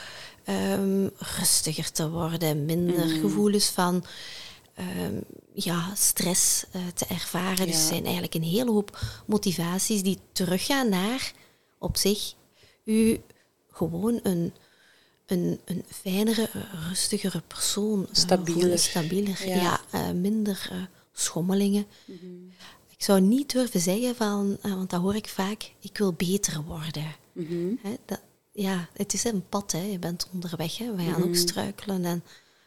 ehm, rustiger te worden, minder Mhm. gevoelens van ehm, ja, stress eh, te ervaren. Dus er zijn eigenlijk een hele hoop motivaties die teruggaan naar op zich u gewoon een, een, een fijnere, rustigere persoon. eh, Stabieler. stabieler. Ja. Ja, eh, minder schommelingen. Mhm. Ik zou niet durven zeggen van, want dat hoor ik vaak, ik wil beter worden. Mhm. Dat, ja, het is een pad, hè. je bent onderweg. Hè. We gaan Mhm. ook struikelen en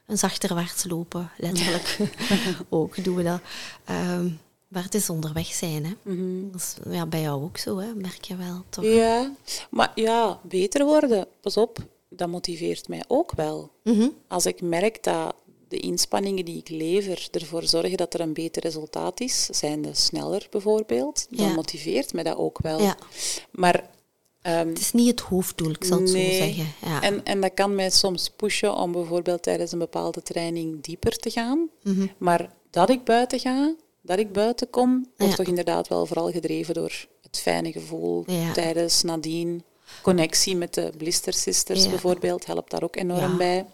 een zachterwaarts lopen, letterlijk. ook doen we dat. Ehm, maar het is onderweg zijn. Hè. Mhm. Dat is ja, bij jou ook zo, hè. merk je wel. Toch? Ja, maar ja, beter worden, pas op, dat motiveert mij ook wel. Mhm. Als ik merk dat de inspanningen die ik lever ervoor zorgen dat er een beter resultaat is, zijn de sneller bijvoorbeeld, dan Ja. motiveert mij dat ook wel. Ja. Maar ehm, Het is niet het hoofddoel, ik zal het nee. zo zeggen. Ja. En, en dat kan mij soms pushen om bijvoorbeeld tijdens een bepaalde training dieper te gaan. Mhm. Maar dat ik buiten ga, dat ik buiten kom, wordt Ja. toch inderdaad wel vooral gedreven door het fijne gevoel Ja. tijdens, nadien. Connectie met de Blister Sisters bijvoorbeeld helpt daar ook enorm bij.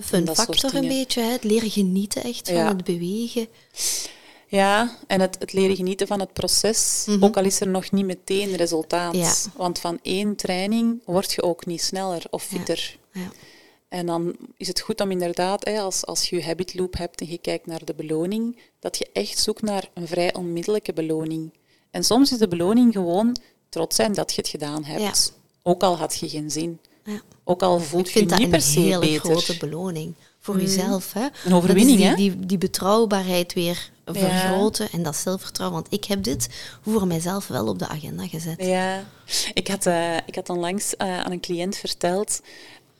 Fun factor een beetje, hè. het leren genieten echt van het bewegen. Ja, en het, het leren genieten van het proces, ook al is er nog niet meteen resultaat. Mhm. Ja. Want van één training word je ook niet sneller of fitter. Ja. En dan is het goed om inderdaad, hè, als, als je je habit loop hebt en je kijkt naar de beloning, dat je echt zoekt naar een vrij onmiddellijke beloning. En soms is de beloning gewoon trots zijn dat je het gedaan hebt. Ook al had je geen zin. Ja. Ook al voelt Ik je vind je dat niet een per se hele beter. grote beloning voor jezelf. Hè? Een overwinning, hè? die, die betrouwbaarheid weer vergroten en dat zelfvertrouwen. Want ik heb dit voor mijzelf wel op de agenda gezet. Ja, ik had, eh, ik had onlangs eh, aan een cliënt verteld.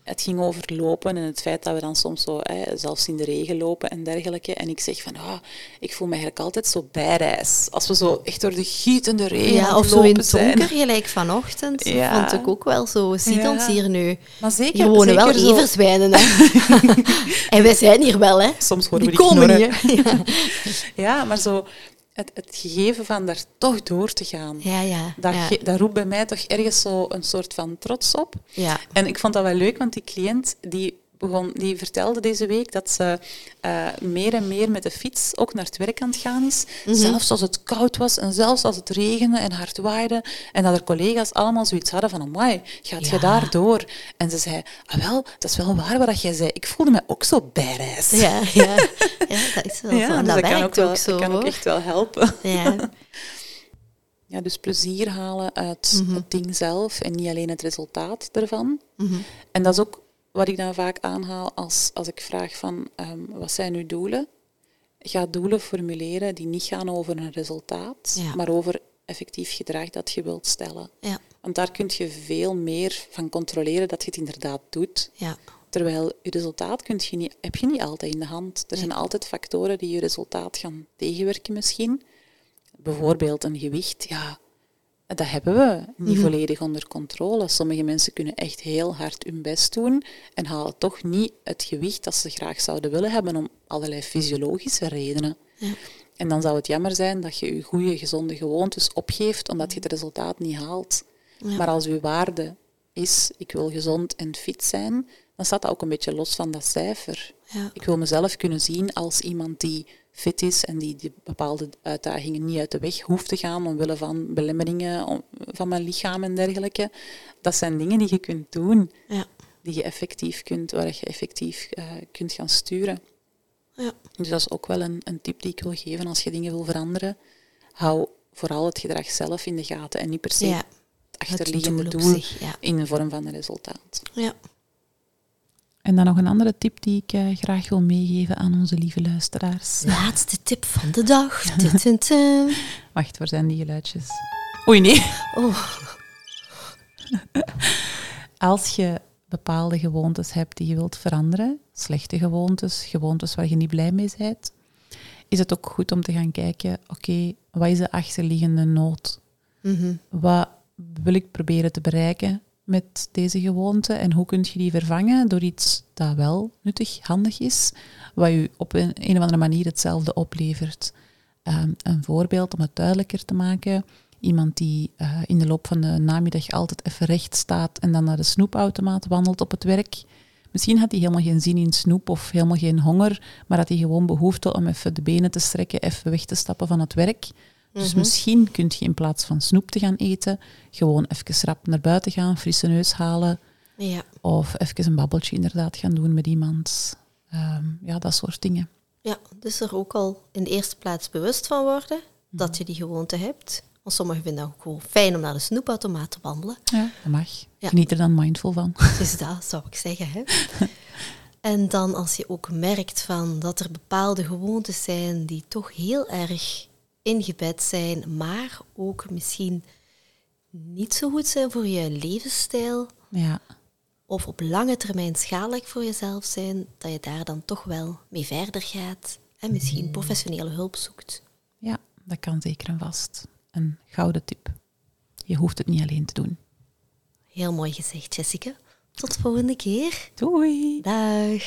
Het ging over lopen en het feit dat we dan soms zo, hè, zelfs in de regen lopen en dergelijke. En ik zeg van, ah, ik voel me eigenlijk altijd zo bijreis. Als we zo echt door de gietende regen Ja, of zo in het donker, gelijk vanochtend, Ja. vond ik ook wel zo. Ziet Ja. ons hier nu. Maar zeker, Hier wonen wel zeker zo- everswijnen. Hè? en wij zijn hier wel, hè. Soms horen Die we die komen knorren. Ja, Ja, maar zo het, het gegeven van daar toch door te gaan. ja. ja. Dat roept bij mij toch ergens zo een soort van trots op. Ja. En ik vond dat wel leuk, want die cliënt die begon, die vertelde deze week dat ze eh, meer en meer met de fiets ook naar het werk aan het gaan is. Mhm. Zelfs als het koud was en zelfs als het regende en hard waaide. En dat er collega's allemaal zoiets hadden van, amai, gaat je Ja. daar door? En ze zei, ah wel, dat is wel waar wat jij zei. Ik voelde me ook zo bijreis. Ja, ja. ja, dat is wel zo. Dus dat kan ook, wel, ook zo, kan ook echt wel helpen. Ja. Ja, dus plezier halen uit het ding zelf en niet alleen het resultaat ervan. En dat is ook wat ik dan vaak aanhaal als, als ik vraag van ehm, wat zijn uw doelen? Ga doelen formuleren die niet gaan over een resultaat, Ja. maar over effectief gedrag dat je wilt stellen. Ja. Want daar kun je veel meer van controleren dat je het inderdaad doet. Ja. Terwijl je resultaat kunt je niet, heb je niet altijd in de hand. Er zijn altijd factoren die je resultaat gaan tegenwerken misschien. Bijvoorbeeld een gewicht, ja, dat hebben we niet volledig onder controle. Sommige mensen kunnen echt heel hard hun best doen en halen toch niet het gewicht dat ze graag zouden willen hebben om allerlei fysiologische redenen. En dan zou het jammer zijn dat je je goede, gezonde gewoontes opgeeft omdat je het resultaat niet haalt. Maar als uw waarde is, ik wil gezond en fit zijn, dan staat dat ook een beetje los van dat cijfer. Ja. Ik wil mezelf kunnen zien als iemand die fit is en die, die bepaalde uitdagingen niet uit de weg hoeft te gaan omwille van belemmeringen van mijn lichaam en dergelijke. Dat zijn dingen die je kunt doen, Ja. die je effectief kunt, waar je effectief eh, kunt gaan sturen. Ja. Dus dat is ook wel een, een tip die ik wil geven als je dingen wil veranderen. Hou vooral het gedrag zelf in de gaten en niet per se Ja. het achterliggende doel zich, in de vorm van een resultaat. Ja. En dan nog een andere tip die ik eh, graag wil meegeven aan onze lieve luisteraars. Laatste tip van de dag. Wacht, waar zijn die geluidjes? Oei, nee. Oh. Als je bepaalde gewoontes hebt die je wilt veranderen, slechte gewoontes, gewoontes waar je niet blij mee bent, is het ook goed om te gaan kijken, oké, wat is de achterliggende nood? Mhm. Wat wil ik proberen te bereiken met deze gewoonte en hoe kun je die vervangen door iets dat wel nuttig, handig is, wat je op een, een of andere manier hetzelfde oplevert. Ehm, een voorbeeld om het duidelijker te maken. Iemand die uh, in de loop van de namiddag altijd even recht staat en dan naar de snoepautomaat wandelt op het werk. Misschien had hij helemaal geen zin in snoep of helemaal geen honger, maar had hij gewoon behoefte om even de benen te strekken, even weg te stappen van het werk. Dus Mhm. misschien kun je in plaats van snoep te gaan eten, gewoon even rap naar buiten gaan, frisse neus halen. Ja. Of even een babbeltje inderdaad gaan doen met iemand. Ehm, ja, dat soort dingen. ja, dus er ook al in de eerste plaats bewust van worden dat je die gewoonte hebt. Want sommigen vinden het ook gewoon fijn om naar de snoepautomaat te wandelen. Ja, dat mag. Ja. Geniet er dan mindful van. Dus dat zou ik zeggen. Hè? En dan als je ook merkt van dat er bepaalde gewoontes zijn die toch heel erg ingebed zijn, maar ook misschien niet zo goed zijn voor je levensstijl Ja, of op lange termijn schadelijk voor jezelf zijn, dat je daar dan toch wel mee verder gaat en misschien professionele hulp zoekt. ja, dat kan zeker en vast. Een gouden tip. Je hoeft het niet alleen te doen. Heel mooi gezegd, Jessica. Tot de volgende keer. Doei! Dag.